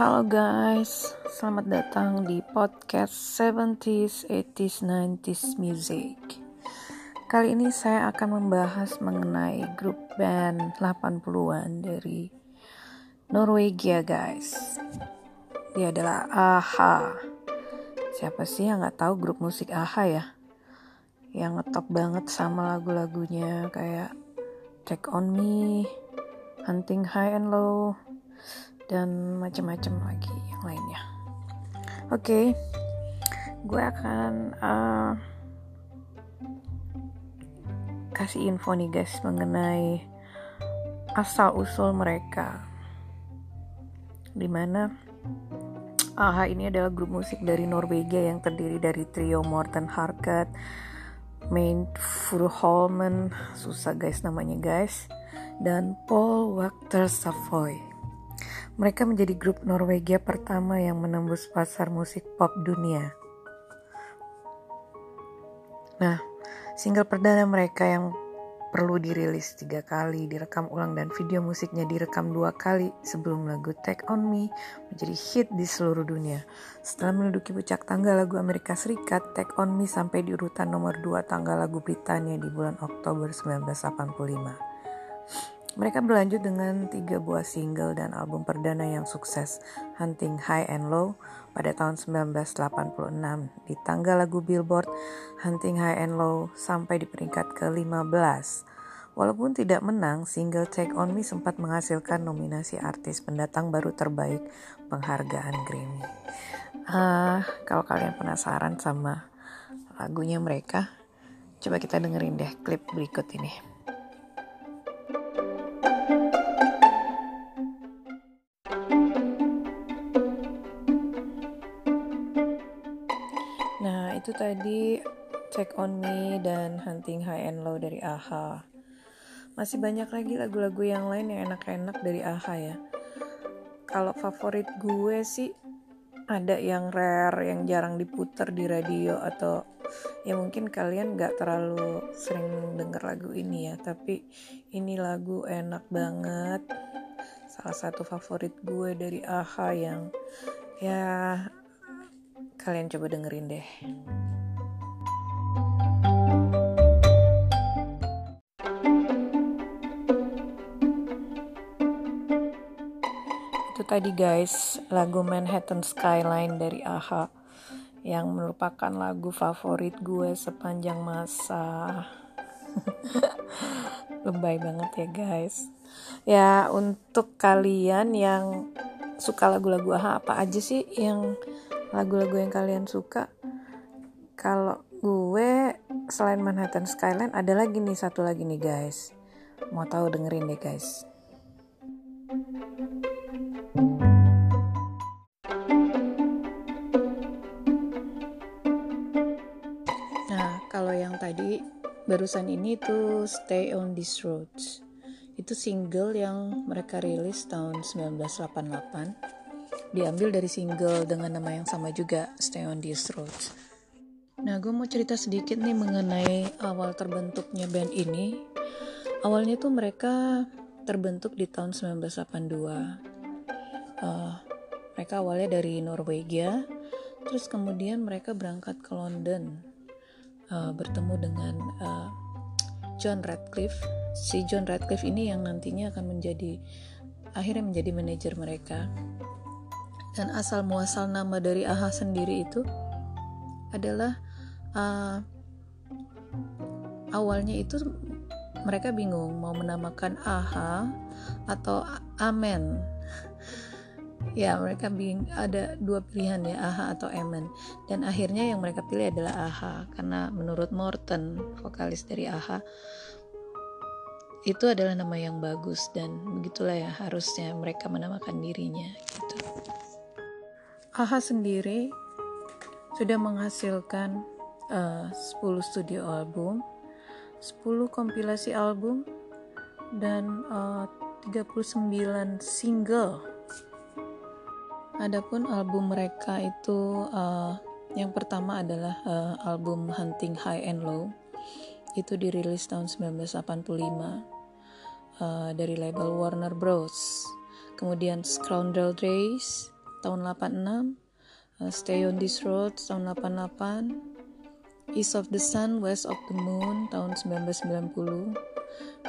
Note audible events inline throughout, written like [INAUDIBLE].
Halo guys, selamat datang di podcast 70s, 80s, 90s Music. Kali ini saya akan membahas mengenai grup band 80-an dari Norwegia guys. Dia adalah AHA. Siapa sih yang nggak tahu grup musik AHA ya? Yang ngetop banget sama lagu-lagunya kayak Check On Me, Hunting High and Low, dan macam-macam lagi yang lainnya. Oke, okay, gue akan uh, kasih info nih guys mengenai asal usul mereka. Di mana AHA ini adalah grup musik dari Norwegia yang terdiri dari trio Morten Harket, Main Furuholmen, susah guys namanya guys, dan Paul Wachter Savoy. Mereka menjadi grup Norwegia pertama yang menembus pasar musik pop dunia. Nah, single perdana mereka yang perlu dirilis tiga kali, direkam ulang dan video musiknya direkam dua kali sebelum lagu Take On Me menjadi hit di seluruh dunia. Setelah menduduki puncak tangga lagu Amerika Serikat, Take On Me sampai di urutan nomor dua tangga lagu Britania di bulan Oktober 1985. Mereka berlanjut dengan tiga buah single dan album perdana yang sukses, Hunting High and Low pada tahun 1986 di tangga lagu Billboard Hunting High and Low sampai di peringkat ke-15. Walaupun tidak menang, single Take On Me sempat menghasilkan nominasi artis pendatang baru terbaik penghargaan Grammy. Uh, kalau kalian penasaran sama lagunya mereka, coba kita dengerin deh klip berikut ini. Itu tadi Check On Me dan Hunting High and Low dari AHA. Masih banyak lagi lagu-lagu yang lain yang enak-enak dari AHA ya. Kalau favorit gue sih ada yang rare, yang jarang diputar di radio atau ya mungkin kalian gak terlalu sering denger lagu ini ya. Tapi ini lagu enak banget. Salah satu favorit gue dari AHA yang ya Kalian coba dengerin deh. Itu tadi guys, lagu Manhattan Skyline dari AHA yang merupakan lagu favorit gue sepanjang masa. [LAUGHS] Lebay banget ya guys. Ya untuk kalian yang suka lagu-lagu AHA apa aja sih yang lagu-lagu yang kalian suka. Kalau gue selain Manhattan Skyline ada lagi nih satu lagi nih guys. Mau tahu dengerin deh guys. Nah kalau yang tadi barusan ini tuh Stay on These Roads. Itu single yang mereka rilis tahun 1988 diambil dari single dengan nama yang sama juga, Stay on These Roads. Nah, gue mau cerita sedikit nih mengenai awal terbentuknya band ini. Awalnya tuh mereka terbentuk di tahun 1982. Uh, mereka awalnya dari Norwegia, terus kemudian mereka berangkat ke London, uh, bertemu dengan uh, John Radcliffe. Si John Radcliffe ini yang nantinya akan menjadi akhirnya menjadi manajer mereka dan asal muasal nama dari AHA sendiri itu adalah uh, awalnya itu mereka bingung mau menamakan AHA atau Amen ya mereka bingung ada dua pilihan ya AHA atau Amen dan akhirnya yang mereka pilih adalah AHA karena menurut Morton vokalis dari AHA itu adalah nama yang bagus dan begitulah ya harusnya mereka menamakan dirinya gitu. AHA sendiri sudah menghasilkan uh, 10 studio album, 10 kompilasi album, dan uh, 39 single. Adapun album mereka itu uh, yang pertama adalah uh, album Hunting High and Low. Itu dirilis tahun 1985 uh, dari label Warner Bros. Kemudian Scoundrel Days, tahun 86 uh, Stay on This Road tahun 88 East of the Sun West of the Moon tahun 1990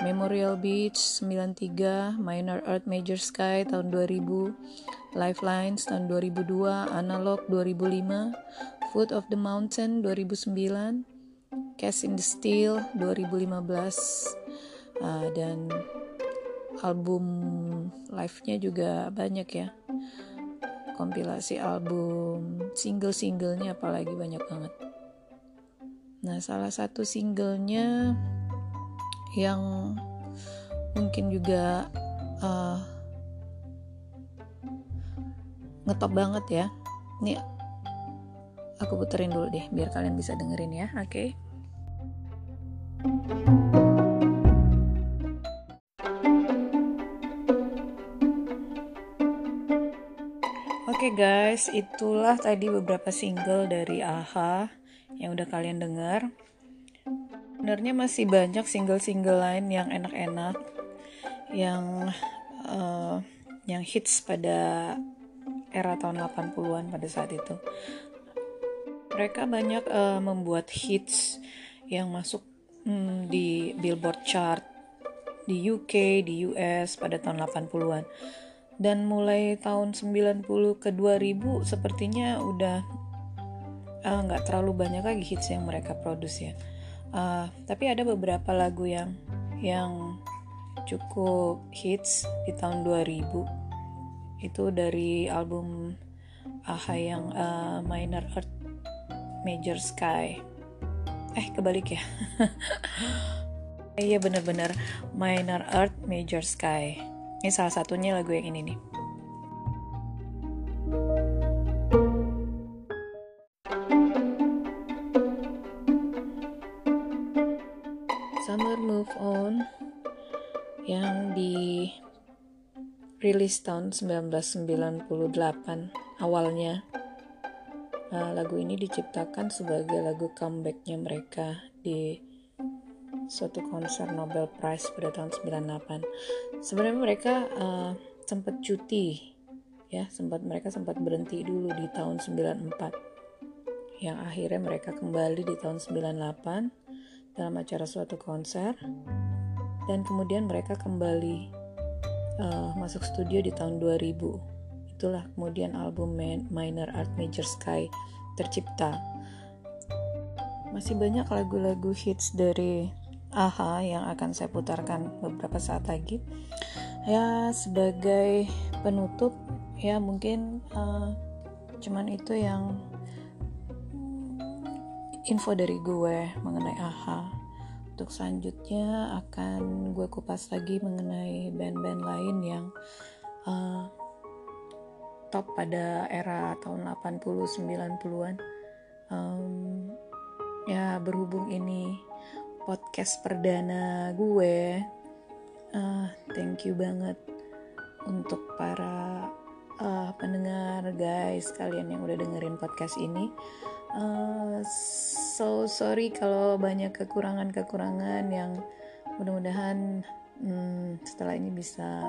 Memorial Beach 93 Minor Earth Major Sky tahun 2000 Lifelines tahun 2002 Analog 2005 Foot of the Mountain 2009 Cast in the Steel 2015 uh, dan album live-nya juga banyak ya kompilasi album single-singlenya apalagi banyak banget nah salah satu singlenya yang mungkin juga uh, ngetop banget ya ini aku puterin dulu deh biar kalian bisa dengerin ya oke okay? Oke okay guys, itulah tadi beberapa single dari AHA yang udah kalian dengar. Sebenarnya masih banyak single-single lain yang enak-enak, yang uh, yang hits pada era tahun 80-an pada saat itu. Mereka banyak uh, membuat hits yang masuk hmm, di Billboard chart di UK, di US pada tahun 80-an dan mulai tahun 90 ke 2000 sepertinya udah eh, nggak uh, terlalu banyak lagi hits yang mereka produce ya. Uh, tapi ada beberapa lagu yang yang cukup hits di tahun 2000 itu dari album AHA yang uh, Minor Earth Major Sky. Eh kebalik ya. [LAUGHS] Iya bener-bener. Minor Earth Major Sky ini salah satunya lagu yang ini nih. Summer Move On yang di rilis tahun 1998 awalnya nah, lagu ini diciptakan sebagai lagu comebacknya mereka di suatu konser Nobel Prize pada tahun 98. Sebenarnya mereka uh, sempat cuti ya, sempat mereka sempat berhenti dulu di tahun 94. Yang akhirnya mereka kembali di tahun 98 dalam acara suatu konser dan kemudian mereka kembali uh, masuk studio di tahun 2000. Itulah kemudian album Minor Art Major Sky tercipta masih banyak lagu-lagu hits dari AHA yang akan saya putarkan beberapa saat lagi. Ya sebagai penutup ya mungkin uh, cuman itu yang info dari gue mengenai AHA. Untuk selanjutnya akan gue kupas lagi mengenai band-band lain yang uh, top pada era tahun 80 90-an. Um, ya berhubung ini podcast perdana gue. Uh, thank you banget untuk para uh, pendengar guys kalian yang udah dengerin podcast ini. Uh, so sorry kalau banyak kekurangan-kekurangan yang mudah-mudahan hmm, setelah ini bisa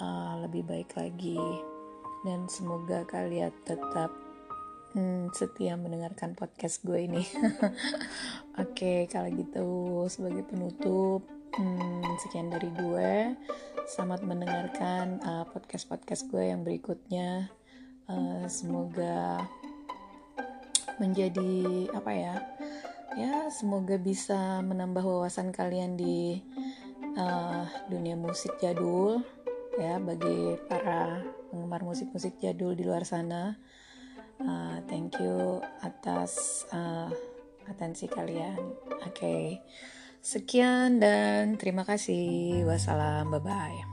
uh, lebih baik lagi dan semoga kalian tetap hmm, setia mendengarkan podcast gue ini. [LAUGHS] Oke, okay, kalau gitu sebagai penutup, hmm, sekian dari gue. Selamat mendengarkan uh, podcast-podcast gue yang berikutnya. Uh, semoga menjadi apa ya? Ya, semoga bisa menambah wawasan kalian di uh, dunia musik jadul ya bagi para penggemar musik-musik jadul di luar sana uh, thank you atas uh, atensi kalian. Oke. Okay. sekian dan terima kasih. Wassalam. Bye bye